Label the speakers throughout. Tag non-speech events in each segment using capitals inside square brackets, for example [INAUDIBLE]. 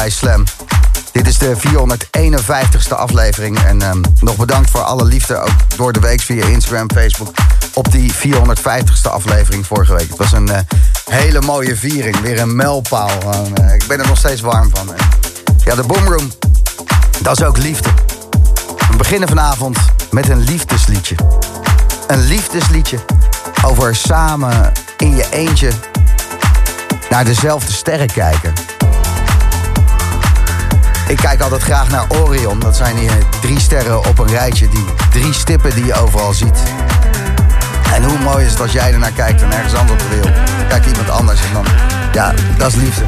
Speaker 1: bij Slam. Dit is de 451ste aflevering. En ehm, nog bedankt voor alle liefde, ook door de week via Instagram, Facebook. Op die 450ste aflevering vorige week. Het was een eh, hele mooie viering. Weer een mijlpaal. Eh, ik ben er nog steeds warm van. Ja, de Boomroom, dat is ook liefde. We beginnen vanavond met een liefdesliedje. Een liefdesliedje over samen in je eentje naar dezelfde sterren kijken. Ik kijk altijd graag naar Orion. Dat zijn hier drie sterren op een rijtje. Die drie stippen die je overal ziet. En hoe mooi is het als jij ernaar kijkt en ergens anders op de wereld. Kijkt iemand anders en dan... Ja, dat is liefde.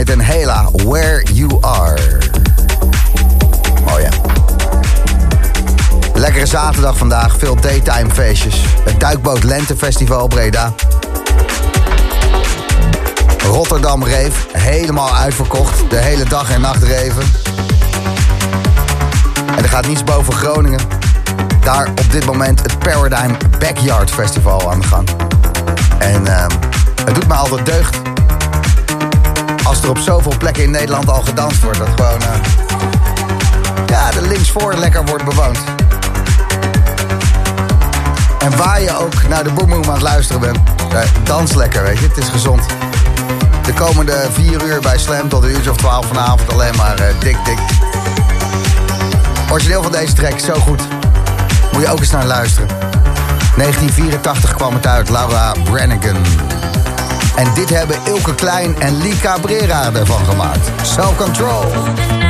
Speaker 1: met een Hela, Where You Are. Mooi hè. Lekkere zaterdag vandaag, veel daytime feestjes. Het Duikboot Lentefestival Breda. Rotterdam Reef, helemaal uitverkocht. De hele dag en nacht reven. En er gaat niets boven Groningen. Daar op dit moment het Paradigm Backyard Festival aan de gang. En ehm, het doet me altijd deugd als er op zoveel plekken in Nederland al gedanst wordt, dat gewoon. Eh, ja, de linksvoor lekker wordt bewoond. En waar je ook naar de boemboem aan het luisteren bent, eh, dans lekker, weet je. Het is gezond. De komende vier uur bij Slam tot een uurtje of twaalf vanavond alleen maar uh, dik, dik. Origineel van deze track, zo goed. Moet je ook eens naar luisteren. 1984 kwam het uit, Laura Brannigan. En dit hebben Ilke Klein en Lika Brera ervan gemaakt. Self Control.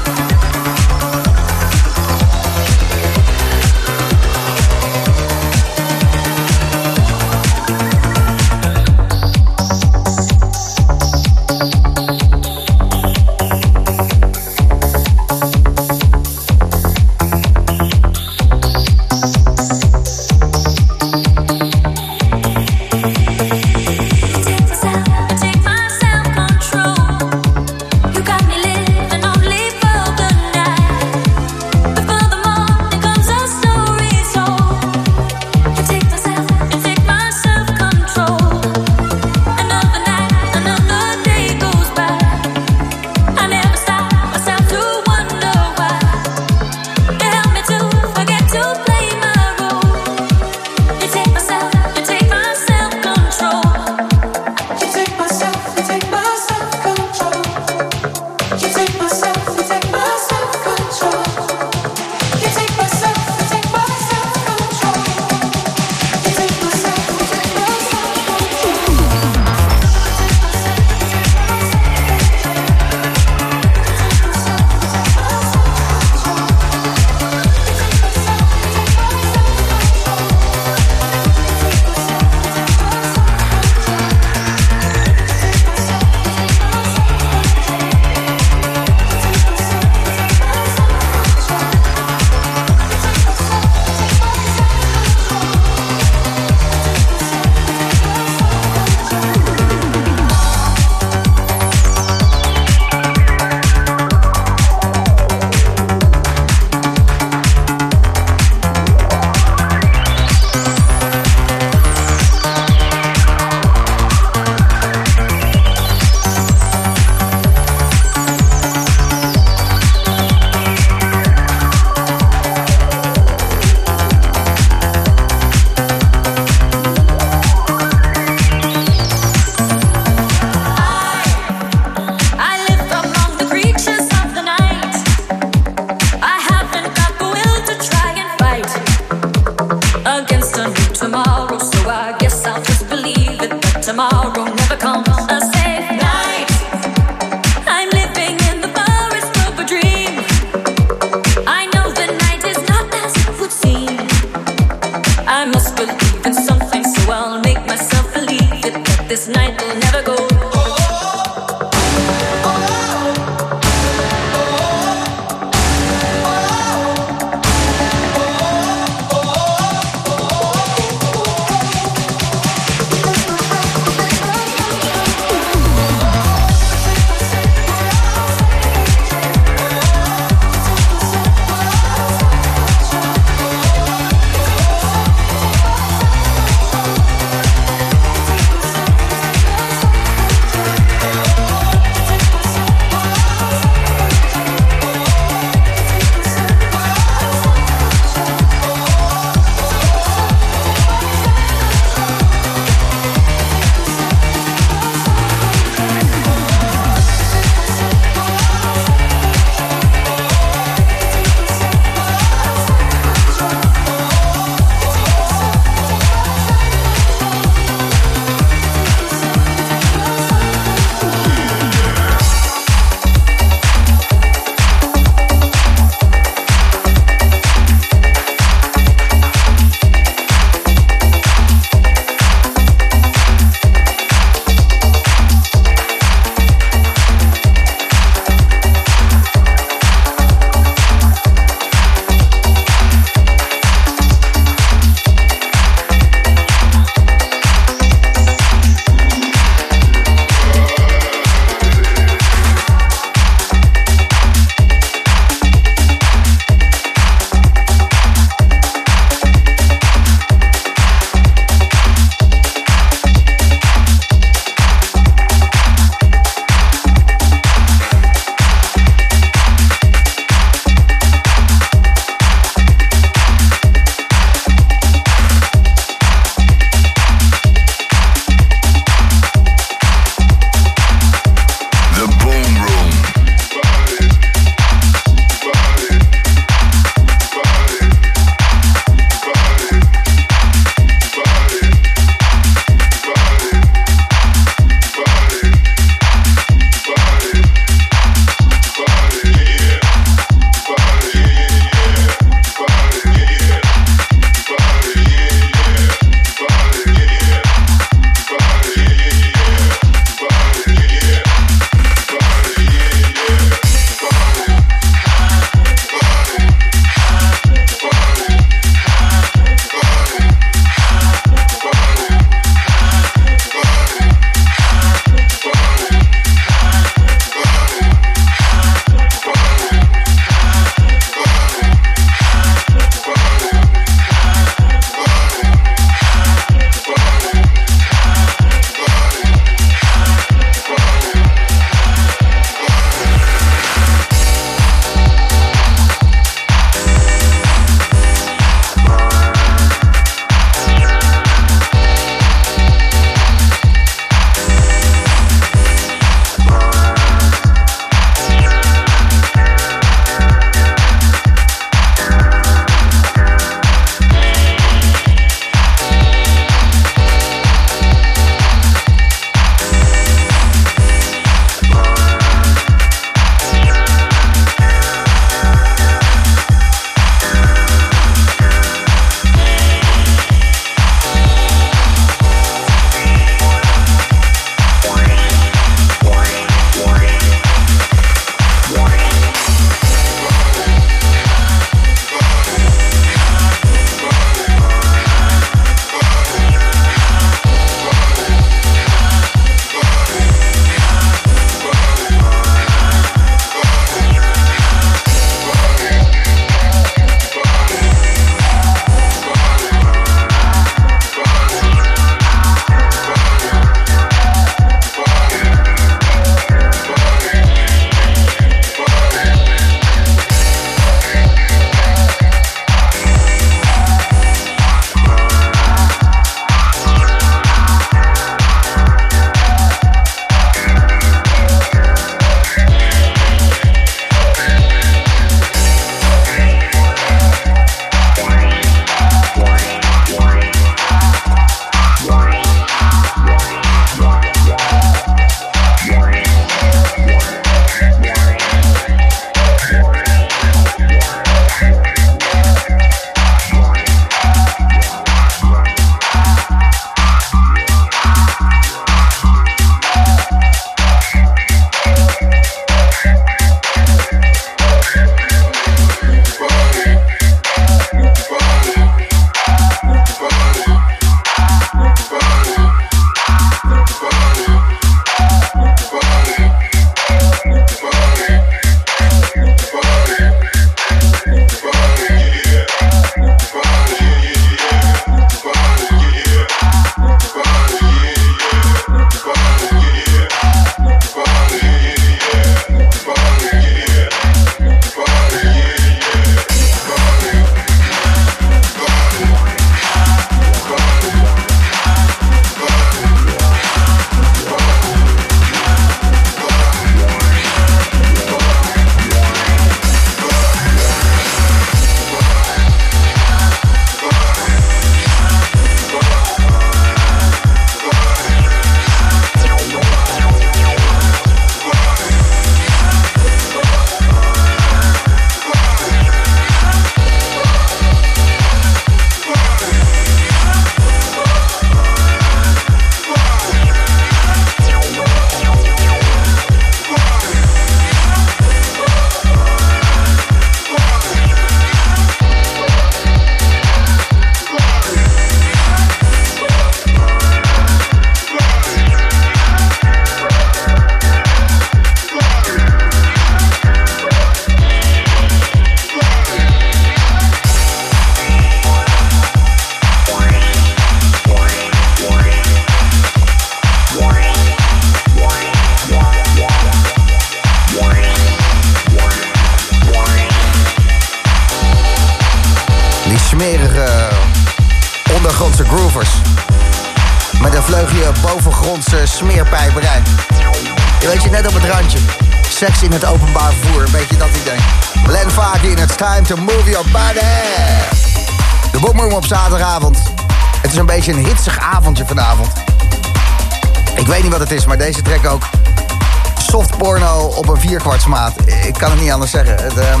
Speaker 1: Anders zeggen. Het, ehm,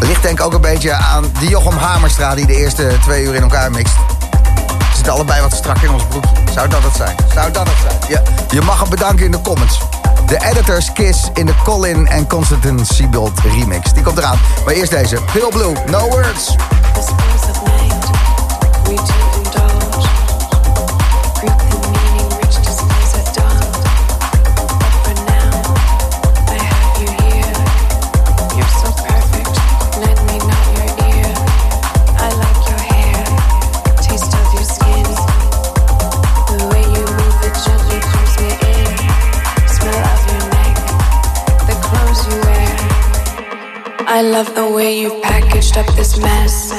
Speaker 1: ligt denk ik ook een beetje aan die Jochem Hamerstra... die de eerste twee uur in elkaar mixt. We zitten allebei wat strak in ons broekje. Zou dat het zijn? Zou dat het zijn? Ja, je mag hem bedanken in de comments. De Editors Kiss in de Colin en Constantine Siebold remix. Die komt eraan. Maar eerst deze. Pale Blue, No Words.
Speaker 2: I love the way you packaged up this mess.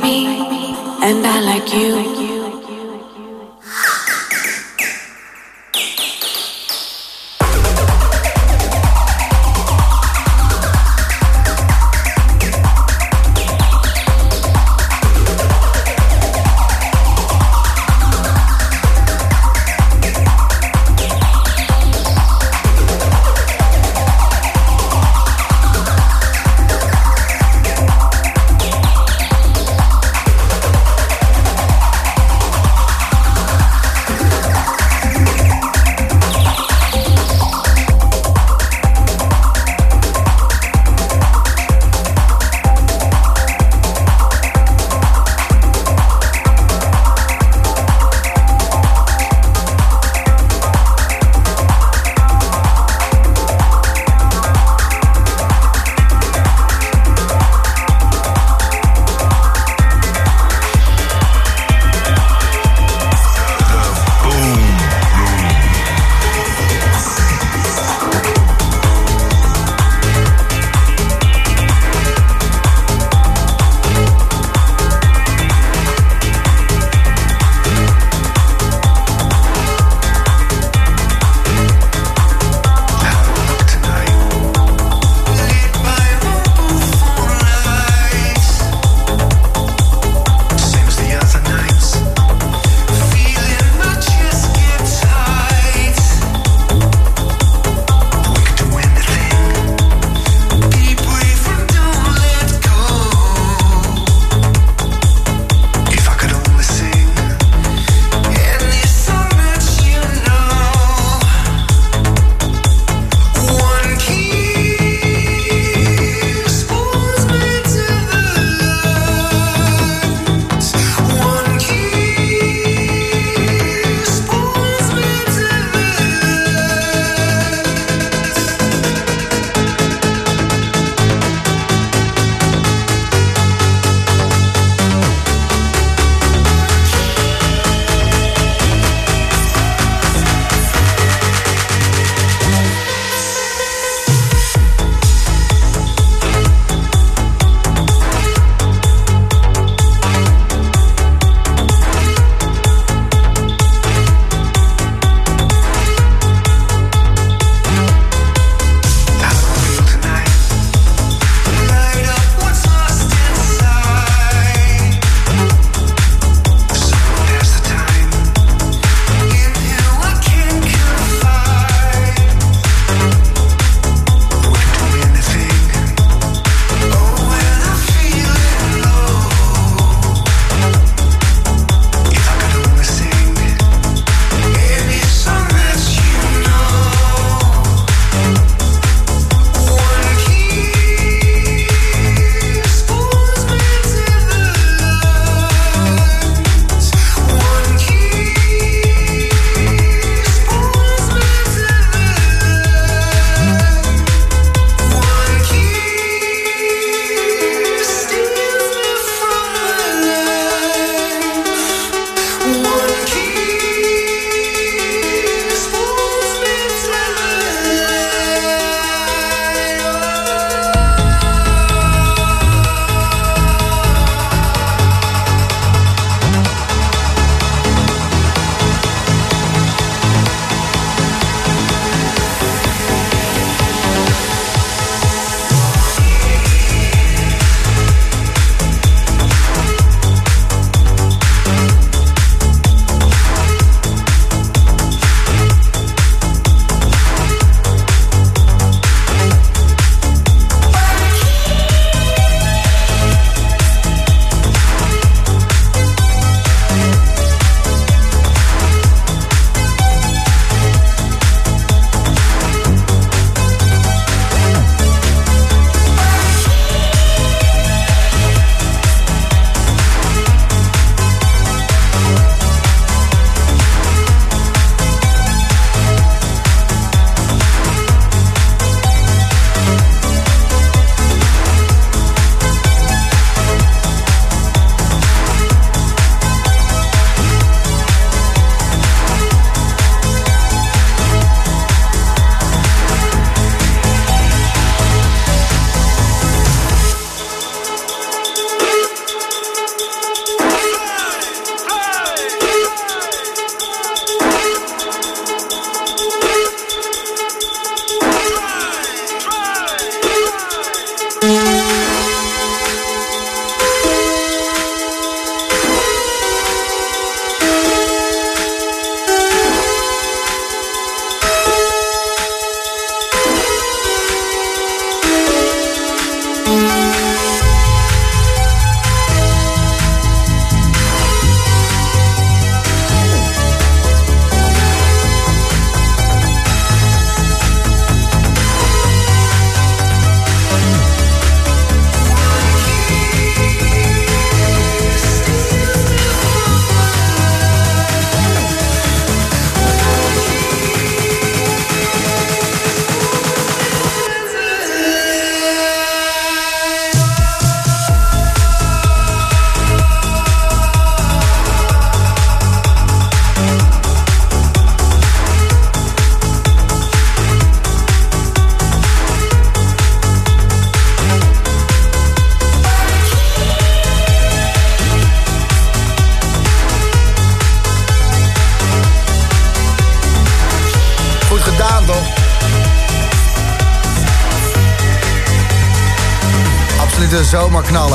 Speaker 2: Me, and I like you.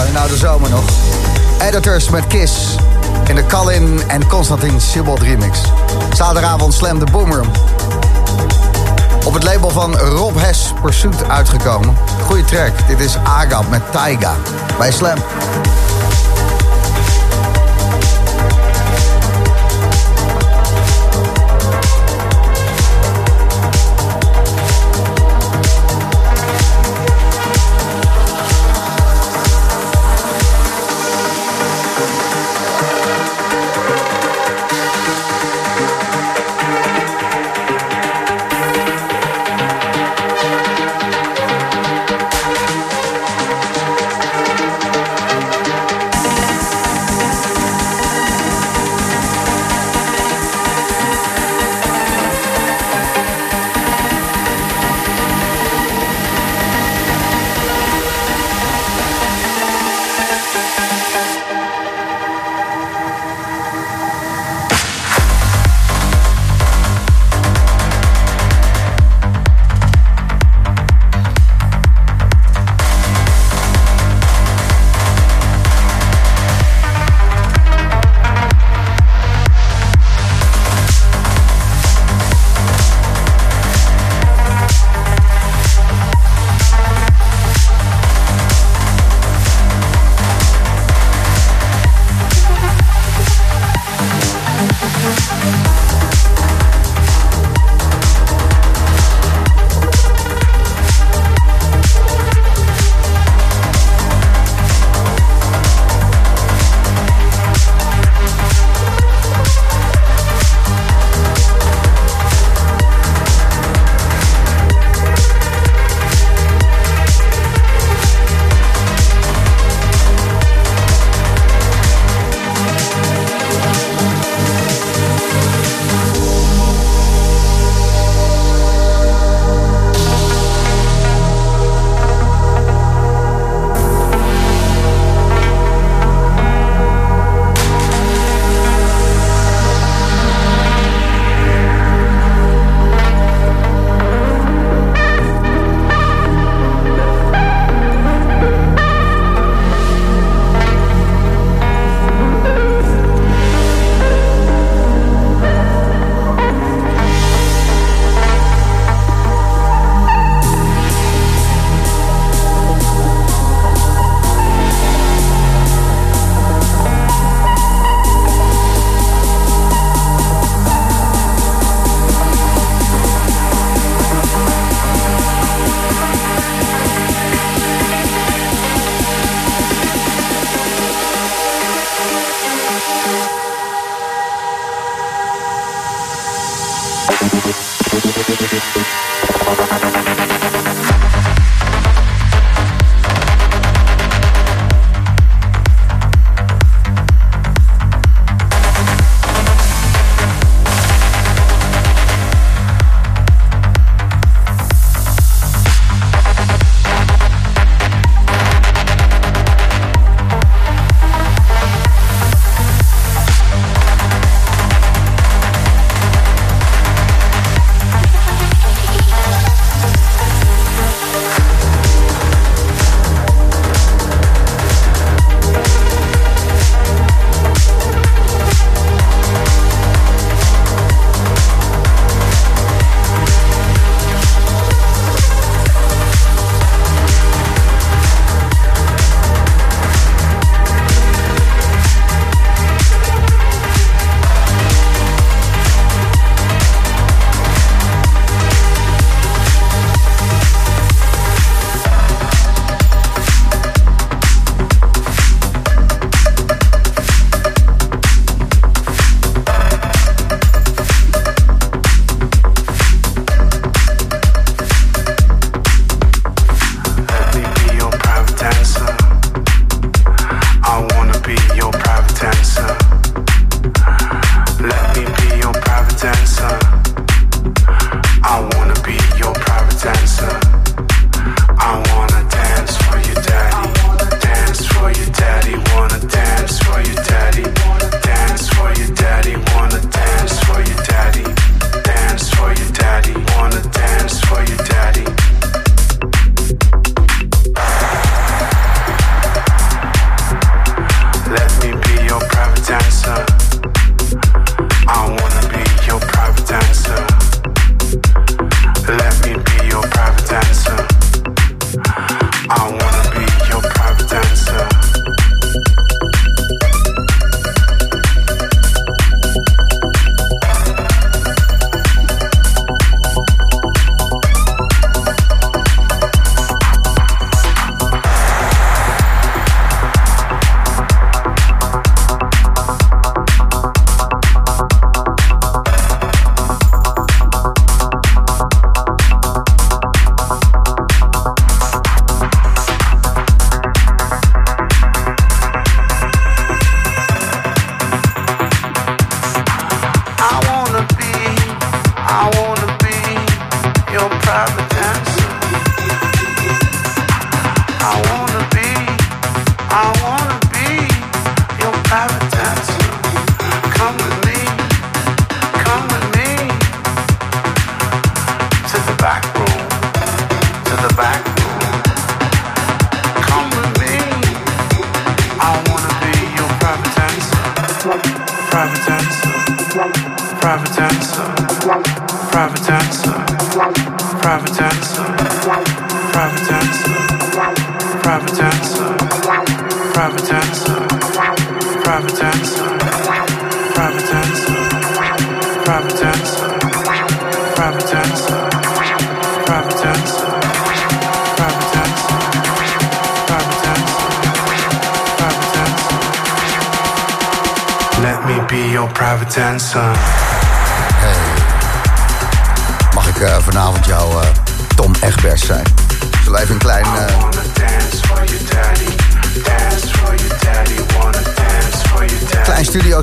Speaker 1: Nou, de zomer nog. Editors met Kiss. In de Colin en Constantin Sibold remix. Zaterdagavond Slam de Boomer. Op het label van Rob Hess Pursuit uitgekomen. Goeie track. Dit is Agap met Taiga. Bij Slam.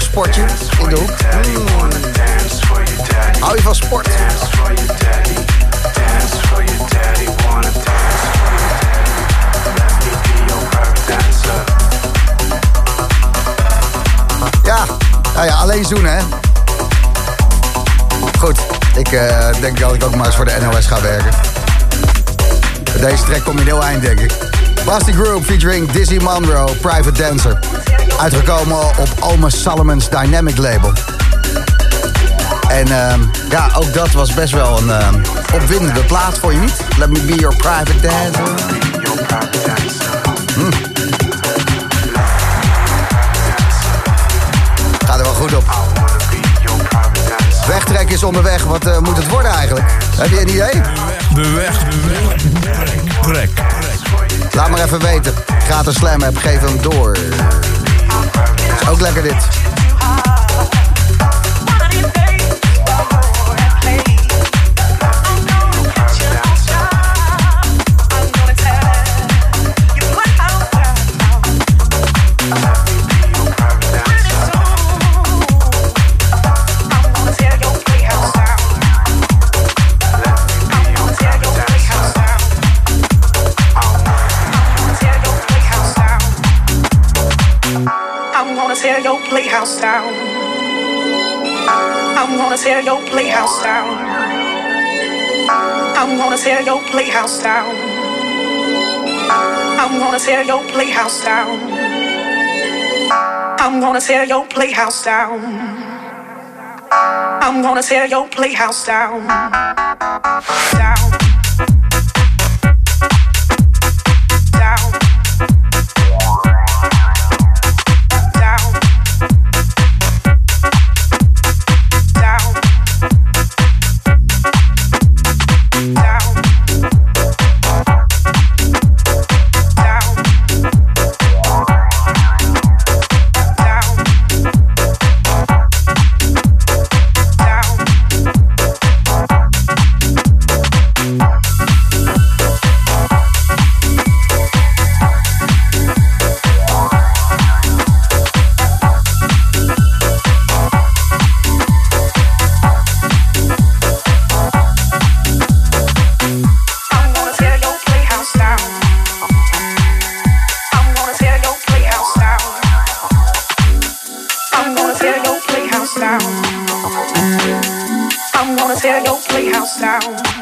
Speaker 1: Sportje in de hoek. Hou je van sport? Ja, nou ja, alleen zoenen hè. Goed, ik eh, denk dat ik ook maar eens voor de NOS ga werken. Deze track kom je heel eind, denk ik. Basti Group featuring Dizzy Monroe, Private Dancer. Uitgekomen op Alma Salomon's Dynamic label. En ehm ja, ook dat was best wel een ehm, opwindende plaat voor je niet? Let me be your private dancer.
Speaker 3: Dancer.
Speaker 1: Gaat er wel goed op. Wegtrek is onderweg. Wat eh, moet het worden eigenlijk? Heb je een idee?
Speaker 4: De weg, de weg. Trek.
Speaker 1: Laat maar even weten. Gratis slam app, geef hem door. Is ook lekker dit.
Speaker 5: Playhouse down. I'm gonna tear your playhouse down. I'm gonna tear your playhouse down. I'm gonna tear your playhouse down. I'm gonna tear your playhouse down. I'm gonna tear your playhouse. Down.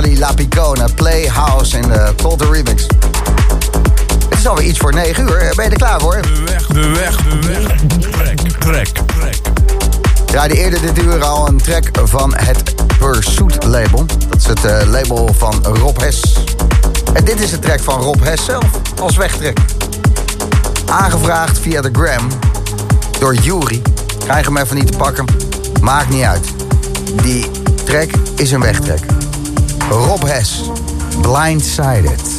Speaker 1: En Charlie Lapicone. Playhouse in de Cold Remix. Het is alweer iets voor 9 uur. Ben je er klaar voor?
Speaker 4: De weg, de weg, de weg. Trek, trek, trek.
Speaker 1: draaide eerder dit uur al een track van het Pursuit label. Dat is het eh, label van Rob Hes. En dit is de track van Rob Hes zelf als wegtrek. Aangevraagd via de gram door Jury. Krijg hem even niet te pakken. Maakt niet uit. Die track is een wegtrek. Rob Hes. Blindsided.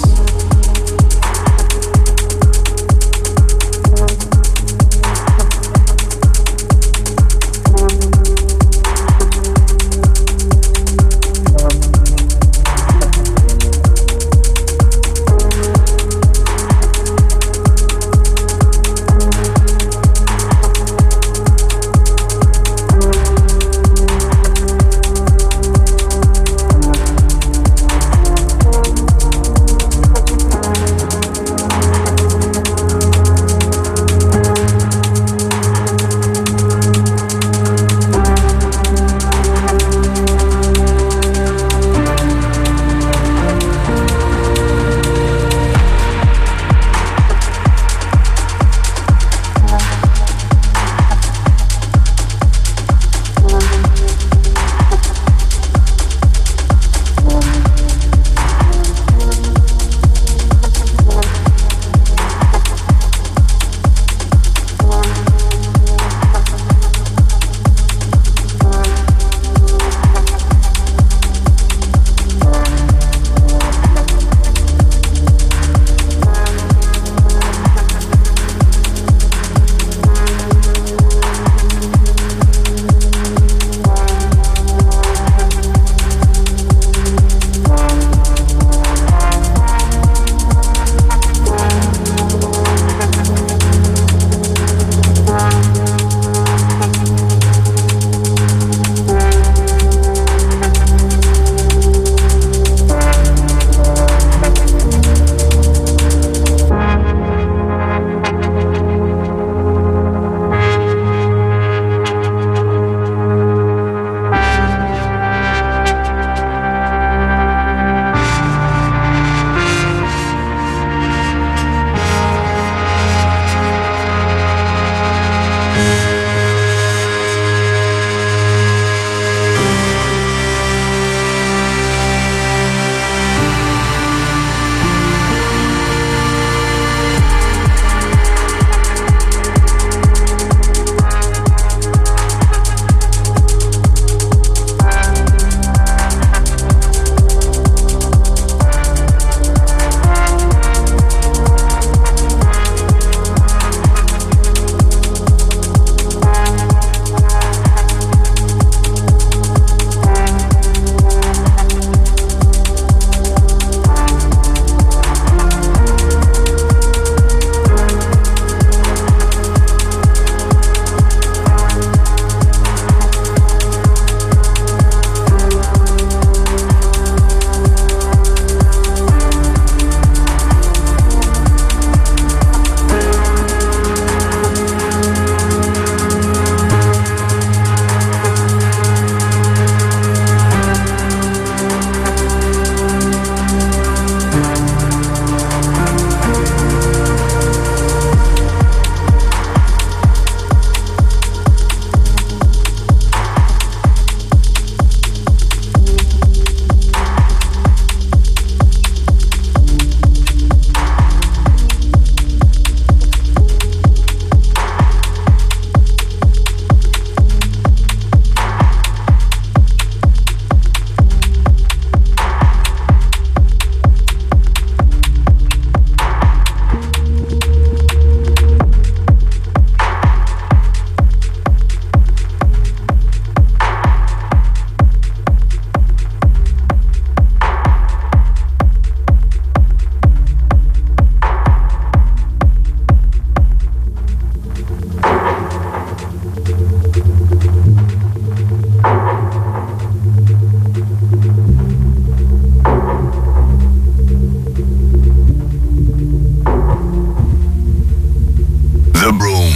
Speaker 4: The Broom.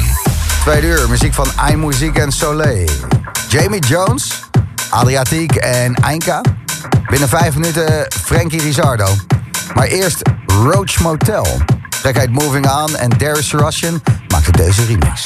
Speaker 1: Tweede uur, muziek van iMuziek en Soleil. Jamie Jones, Adriatiek en Einka. Binnen vijf minuten Frankie Rizardo. Maar eerst Roach Motel. Trek uit Moving On en Darius Russian maakte deze remix.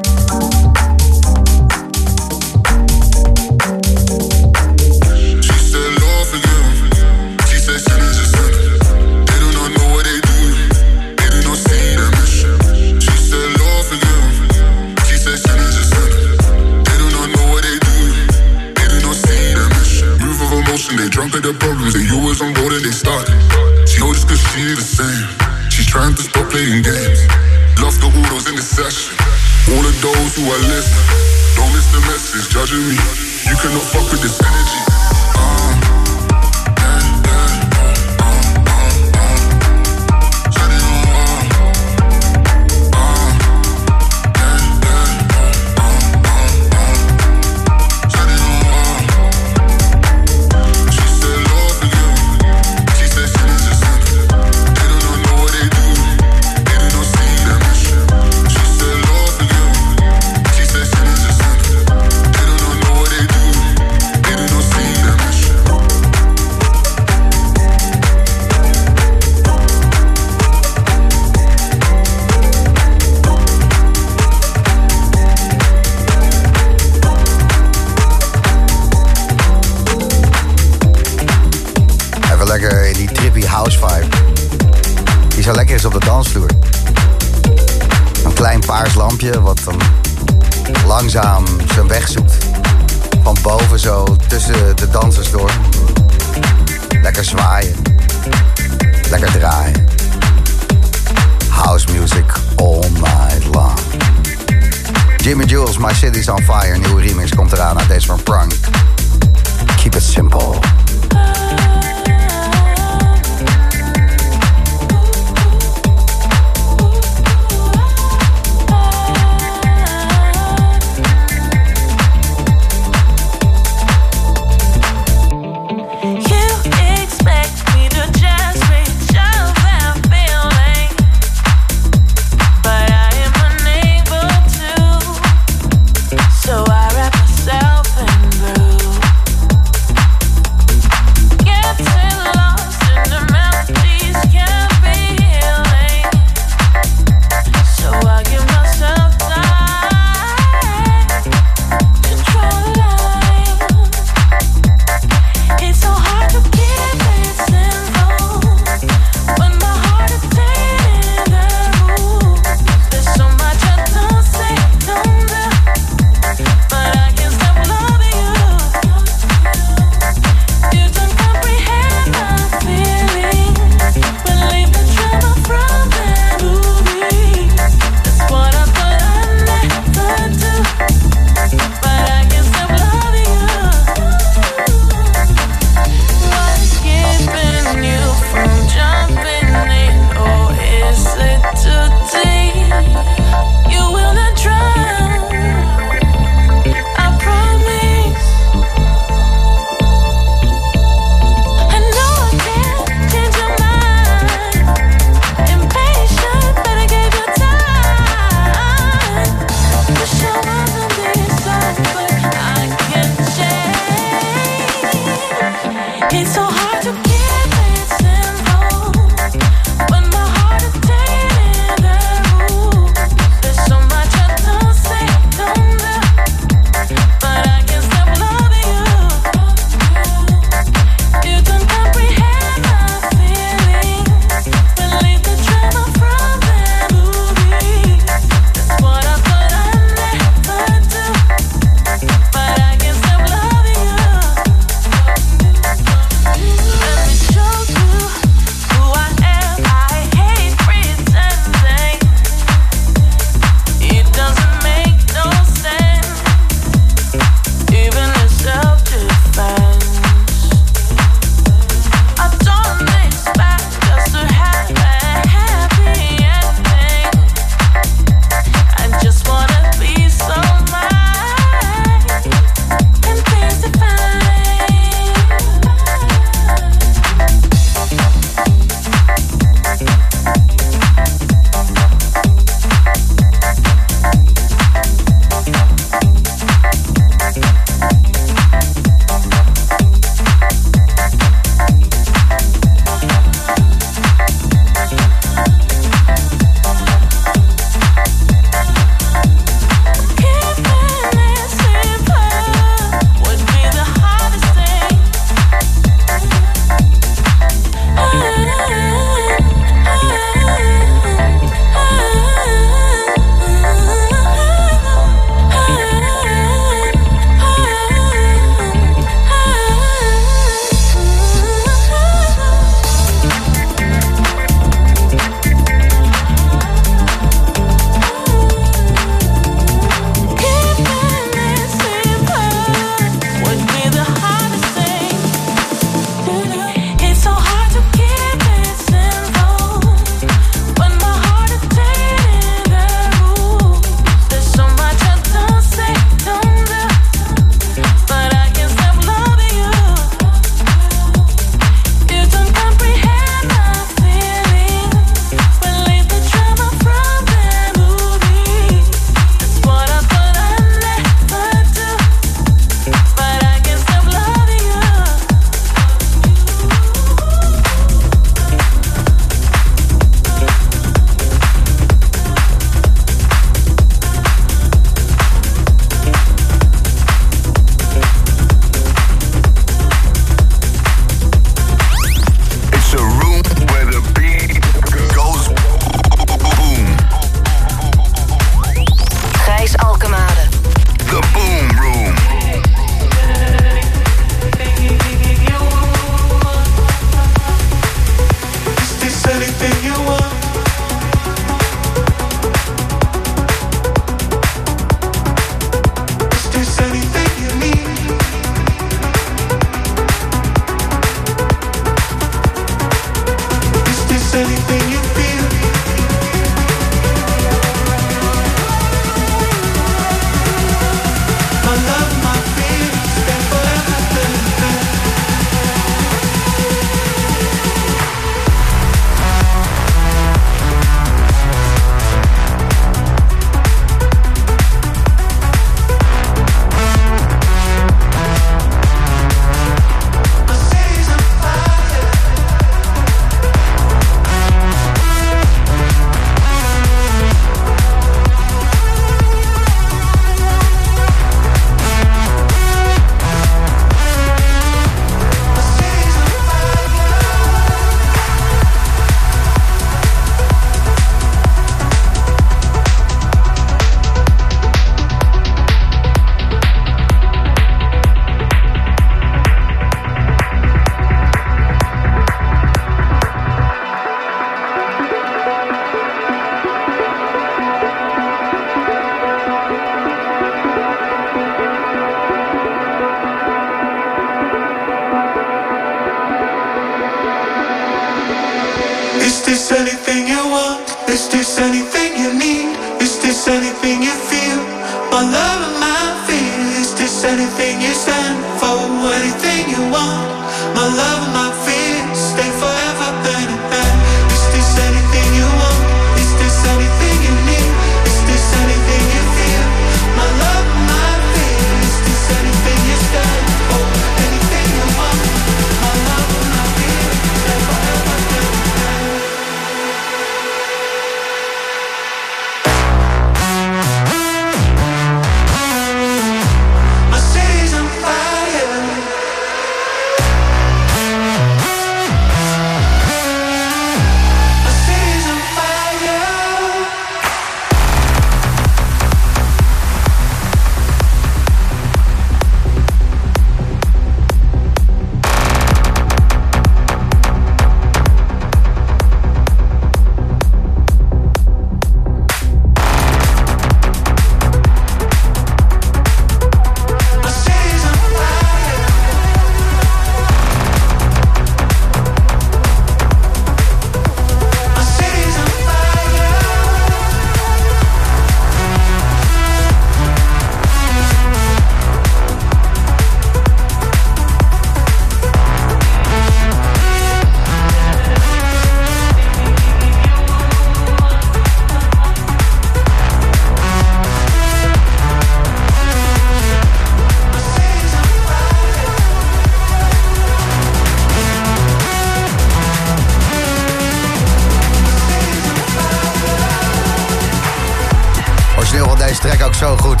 Speaker 1: Track ook zo goed.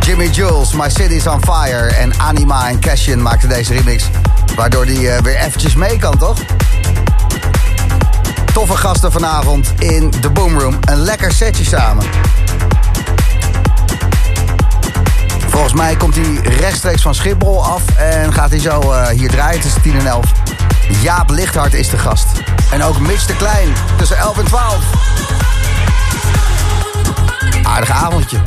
Speaker 1: Jimmy Jules, My City's on Fire en Anima en Cashin maakten deze remix. Waardoor die eh, weer eventjes mee kan, toch? Toffe gasten vanavond in de Boomroom. Een lekker setje samen. Volgens mij komt hij rechtstreeks van Schiphol af en gaat hij zo eh, hier draaien tussen 10 en 11. Jaap Lichthart is de gast. En ook Mitch de Klein tussen 11 en 12. Aardig avondje.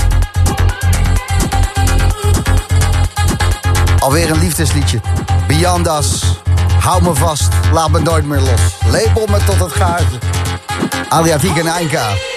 Speaker 1: Alweer een liefdesliedje. Biandas, hou me vast, laat me nooit meer los. Lepel me tot het gaatje. Adriatiek en Eindka.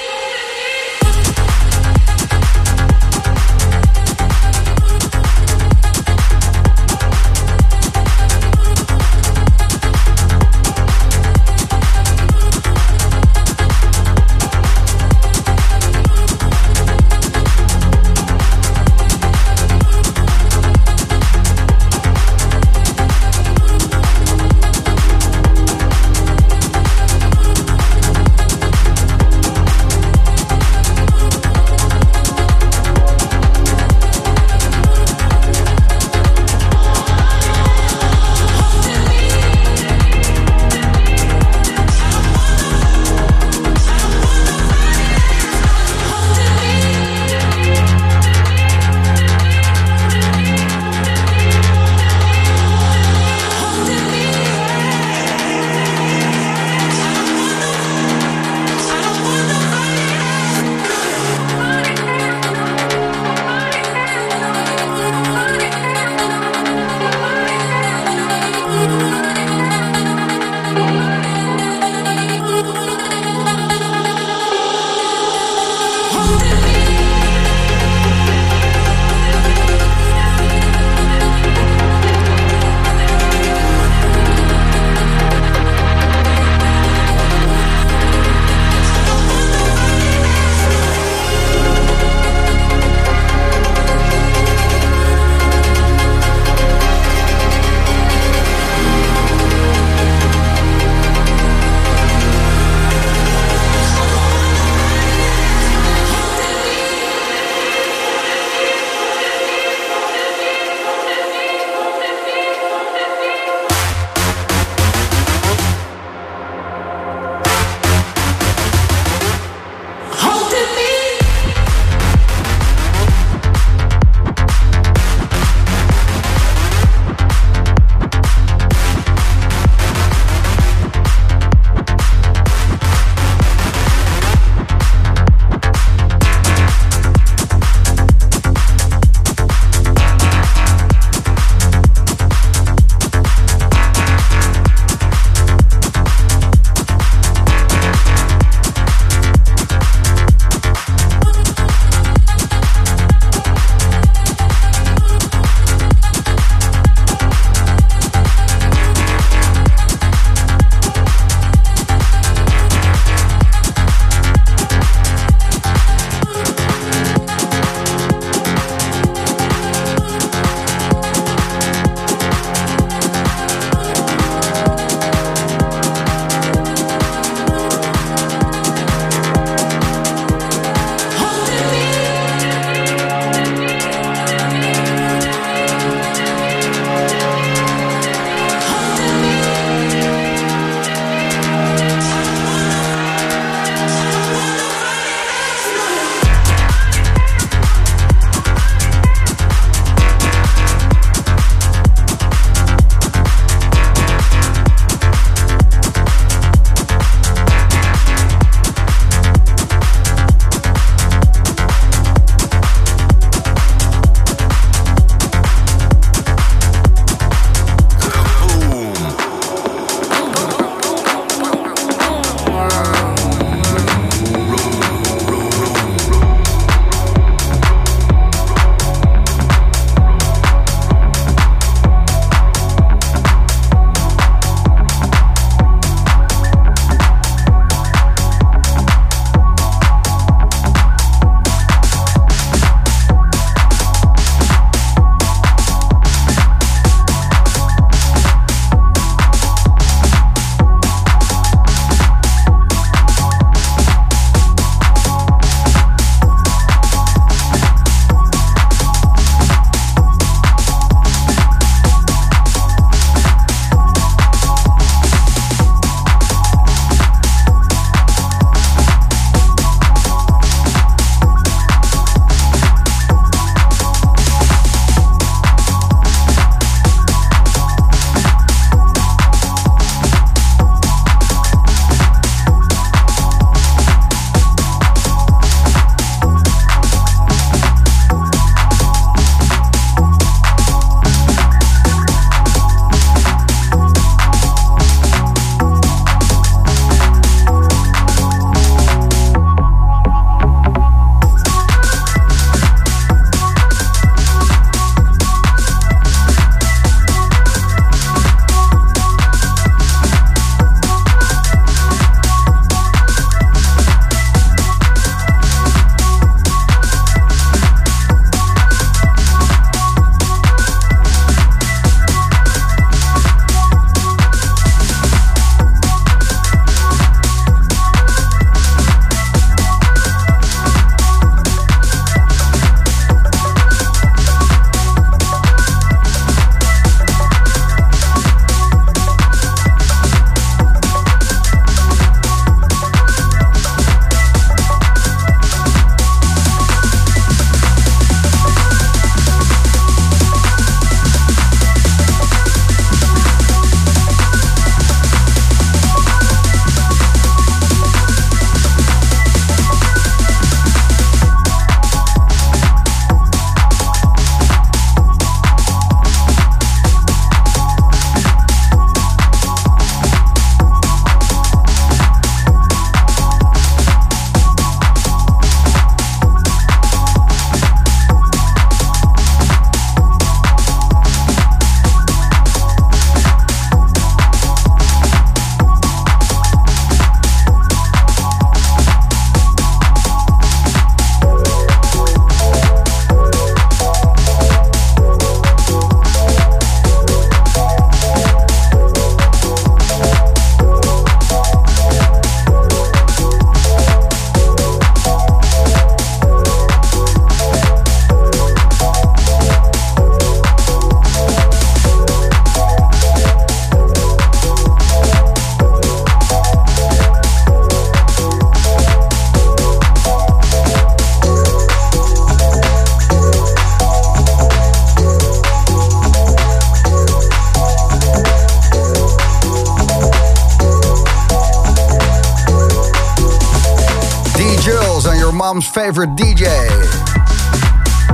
Speaker 1: Favorite DJ.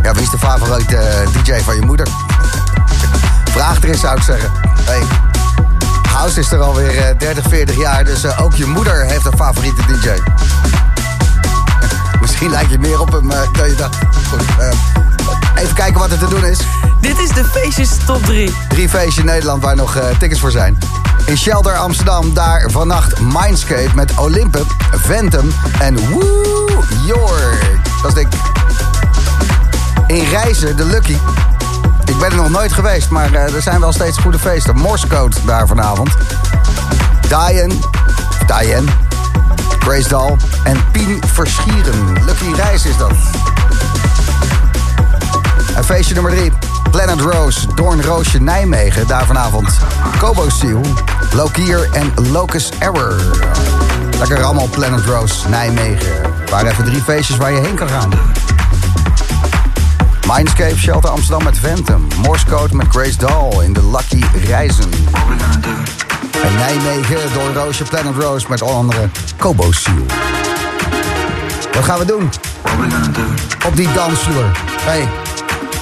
Speaker 1: Ja, wie is de favoriete eh, DJ van je moeder? Vraag er eens, zou ik zeggen. Hey. House is er alweer eh, 30, 40 jaar, dus eh, ook je moeder heeft een favoriete DJ. [LAUGHS] Misschien lijkt je meer op hem eh, dan je. Goed, eh, even kijken wat er te doen is.
Speaker 6: Dit is de feestjes top 3.
Speaker 1: Drie feestjes in Nederland waar nog eh, tickets voor zijn. In Shelter Amsterdam, daar vannacht Mindscape met Olympe, Ventum en Woo York. Dat is dik. In Reizen, de Lucky. Ik ben er nog nooit geweest, maar eh, er zijn wel steeds goede feesten. Morsecode daar vanavond. Diane, Diane, Grace Dahl en Pien Verschieren. Lucky Reis is dat. En feestje nummer 3. Planet Rose, Doornroosje Nijmegen. Daar vanavond Kobo Seal, Lokier en Locus Error. Lekker allemaal Planet Rose Nijmegen. Waar even drie feestjes waar je heen kan gaan. Mindscape Shelter Amsterdam met Ventum. Morsecode met Grace Dahl in de Lucky Reizen. En Nijmegen door Roosje Planet Rose met onder andere Kobo Seal. Wat gaan we doen? Op die dansvloer. Hey,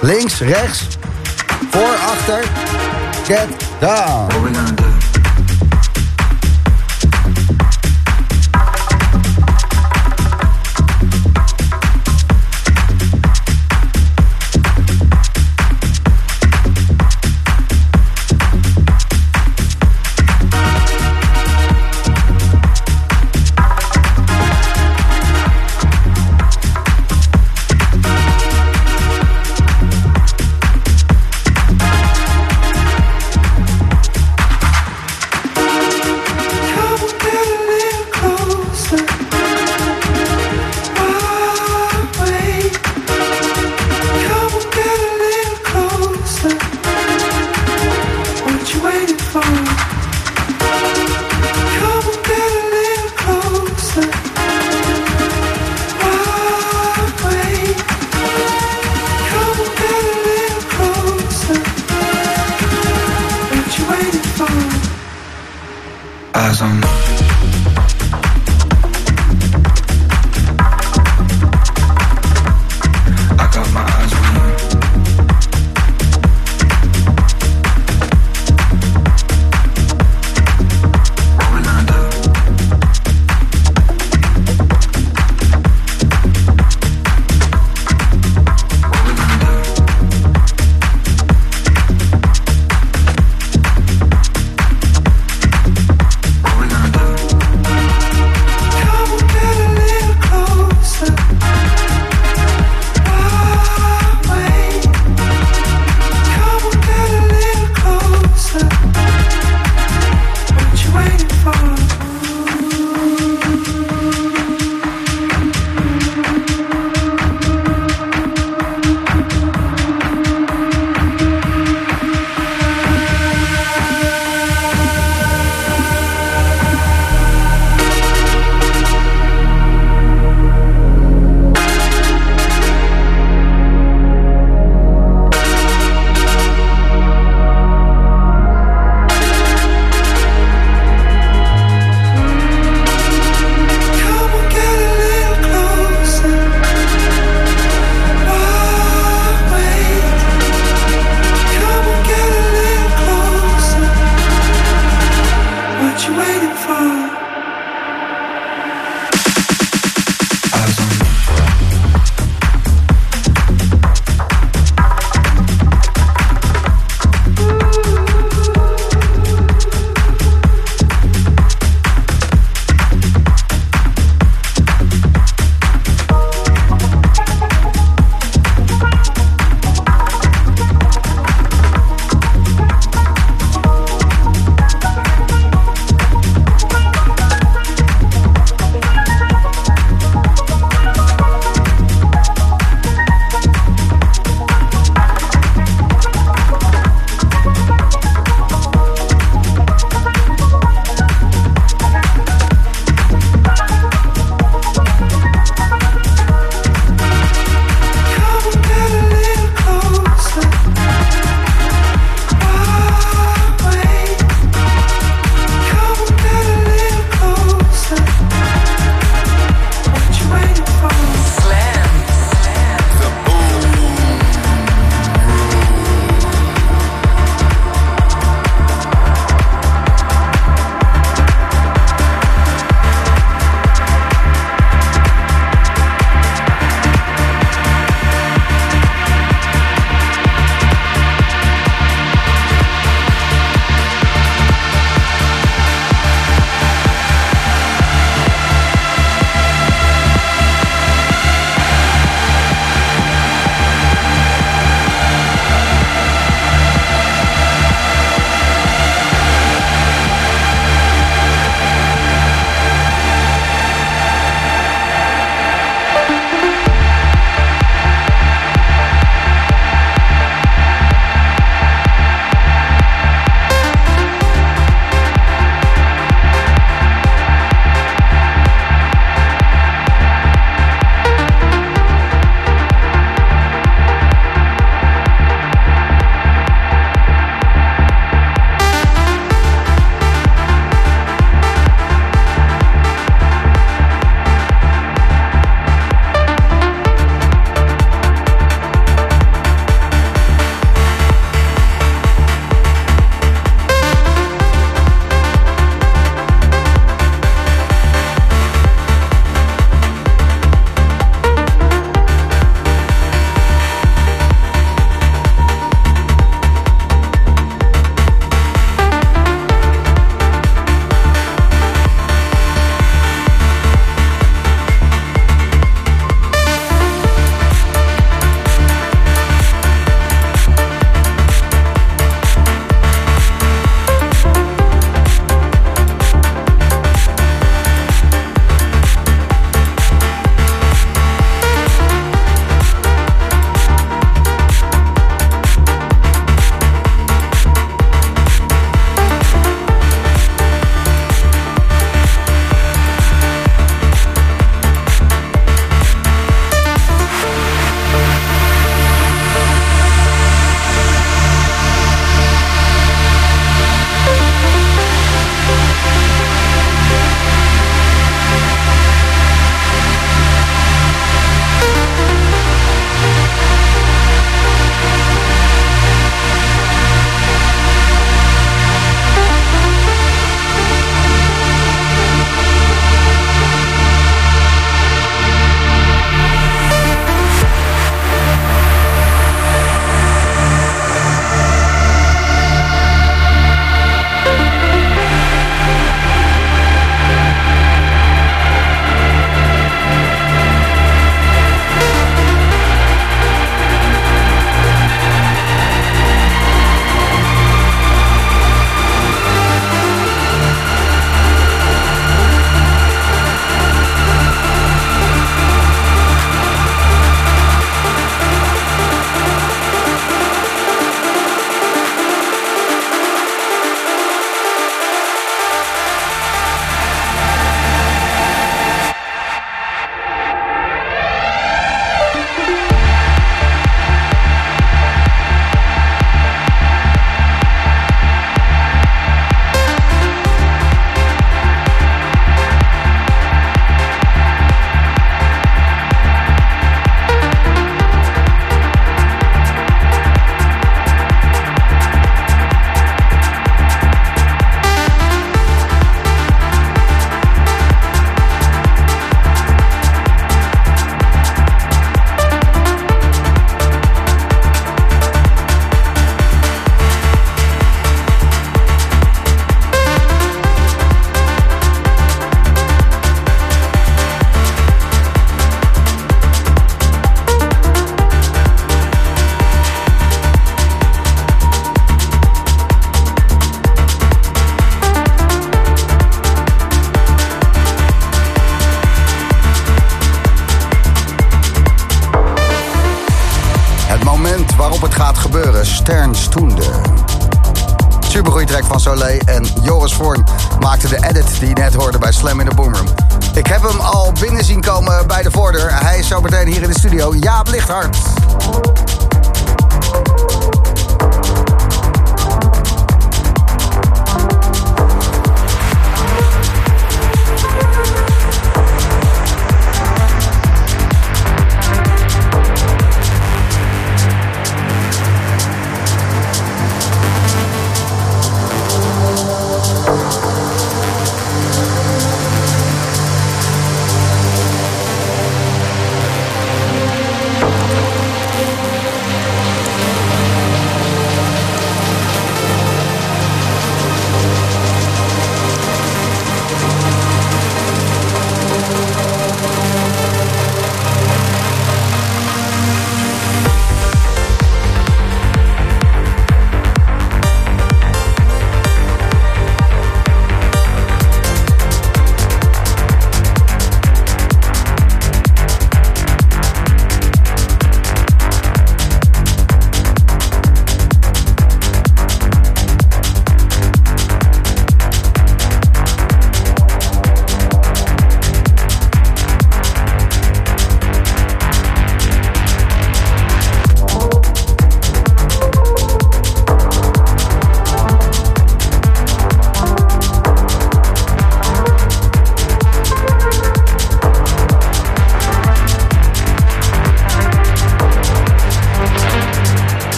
Speaker 1: links, rechts, voor, achter. Get down.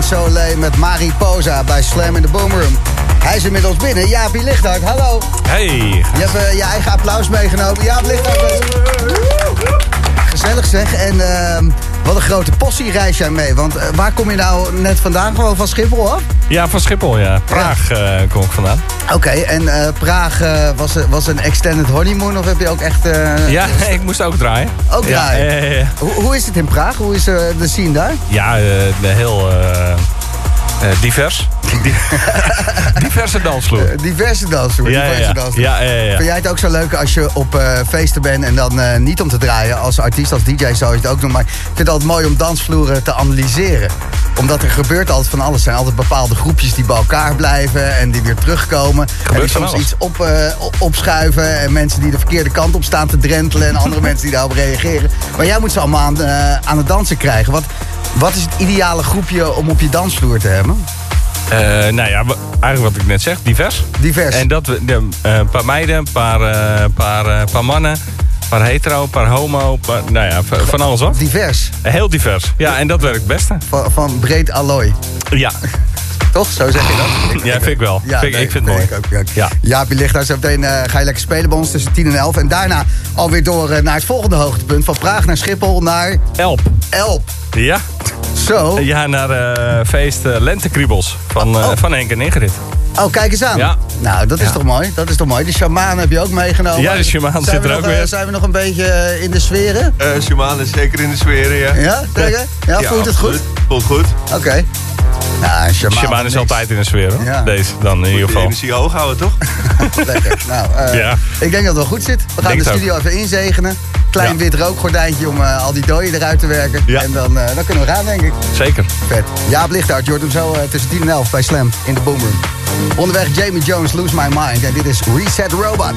Speaker 1: Soleil met Mariposa bij Slam in de Boomroom. Hij is inmiddels binnen. Jaapie Lichthart, hallo.
Speaker 4: Hey.
Speaker 1: Je hebt eh, je eigen applaus meegenomen. Jaap Lichthart. Gezellig zeg. En ehm, wat een grote possie reis jij mee. Want eh, waar kom je nou net vandaan? Gewoon van Schiphol af?
Speaker 4: Ja, van Schiphol, ja. Praag eh, kom ik vandaan.
Speaker 1: Oké, en eh, Praag was, was een extended honeymoon of heb je ook echt...
Speaker 4: Ja, [LAUGHS] ik moest ook draaien.
Speaker 1: Ook draaien?
Speaker 4: Ja, ja, ja.
Speaker 1: Hoe, hoe is het in Praag? Hoe is de scene daar?
Speaker 4: Ja, heel divers. Di- [LAUGHS] Diverse dansvloer.
Speaker 1: Eh, diverse dansen.
Speaker 4: Ja,
Speaker 1: diverse
Speaker 4: ja.
Speaker 1: dansen.
Speaker 4: Ja.
Speaker 1: Vind jij het ook zo leuk als je op eh, feesten bent en dan eh, niet om te draaien als artiest, als DJ zou je het ook doen. Maar ik vind het altijd mooi om dansvloeren te analyseren. Omdat er gebeurt altijd van alles. Er zijn altijd bepaalde groepjes die bij elkaar blijven en die weer terugkomen. en die soms
Speaker 4: alles.
Speaker 1: iets op, eh, op- opschuiven. En mensen die de verkeerde kant op staan te drentelen. En andere [LAUGHS] mensen die daarop reageren. Maar jij moet ze allemaal aan, eh, aan het dansen krijgen. Wat, wat is het ideale groepje om op je dansvloer te hebben?
Speaker 4: Eh, nou ja, eigenlijk wat ik net zeg, divers.
Speaker 1: Divers.
Speaker 4: En dat we de, eh, een paar meiden, een paar, eh, paar, paar mannen, een paar hetero, een paar homo, paar- nou ja, van alles wat.
Speaker 1: Divers.
Speaker 4: Heel divers. Ja, en dat werkt het beste.
Speaker 1: Van, van breed allooi.
Speaker 4: Ja,
Speaker 1: Toch? Zo zeg je dat?
Speaker 4: ja vind ik wel. vind, ik-
Speaker 1: nee,
Speaker 4: ik vind het mooi.
Speaker 1: Ik ook, ja.
Speaker 4: Ja.
Speaker 1: Jaapie ligt daar zo meteen. eh, ga je lekker spelen bij ons tussen 10 en 11. En daarna alweer door eh, naar het volgende hoogtepunt. Van Praag naar Schiphol naar
Speaker 4: Elp.
Speaker 1: Elp.
Speaker 4: Ja,
Speaker 1: Zo.
Speaker 4: ja naar eh, feest Lentekriebels van, eh,
Speaker 1: Oh.
Speaker 4: van Henk en Ingrid.
Speaker 1: Oh, kijk eens aan.
Speaker 4: Ja.
Speaker 1: Nou, dat is
Speaker 4: Ja.
Speaker 1: toch mooi. Dat is toch mooi. De shamaan heb je ook meegenomen.
Speaker 4: Ja, de shamaan
Speaker 1: Zijn
Speaker 4: zit
Speaker 1: we
Speaker 4: er
Speaker 1: nog,
Speaker 4: ook weer.
Speaker 1: Zijn we nog een beetje in de sferen?
Speaker 7: Eh Shaman is zeker in de sfeer, ja.
Speaker 1: Ja, zeker? Ja, voelt het goed?
Speaker 7: Voelt goed.
Speaker 1: Oké. Nou, een shamaan.
Speaker 4: Shaman is altijd in de sfeer hoor.
Speaker 1: Ja.
Speaker 4: Deze dan in ieder
Speaker 7: De
Speaker 4: geval.
Speaker 7: energie hoog houden, toch? [LAUGHS]
Speaker 1: Lekker. Nou, eh,
Speaker 4: Ja.
Speaker 1: ik denk dat het wel goed zit. We gaan
Speaker 4: Denk
Speaker 1: de studio even inzegenen. Klein
Speaker 4: Ja.
Speaker 1: wit rookgordijntje om eh, al die dooien eruit te werken.
Speaker 4: Ja.
Speaker 1: En dan, eh, dan kunnen we gaan, denk ik.
Speaker 4: Zeker.
Speaker 1: Vet. Jaap Lichthart, je hoort hem zo tussen 10 en 11 bij Slam in de Boomroom. Onderweg Jamie Jones, Lose My Mind. En dit is Reset Robot.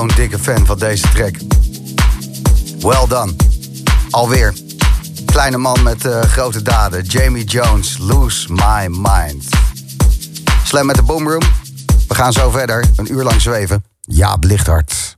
Speaker 1: Zo'n dikke fan van deze track. Well done. Alweer. Kleine man met eh, grote daden. Jamie Jones, Lose My Mind. Slam met de Boomroom. We gaan zo verder. Een uur lang zweven. Ja, Lichthart.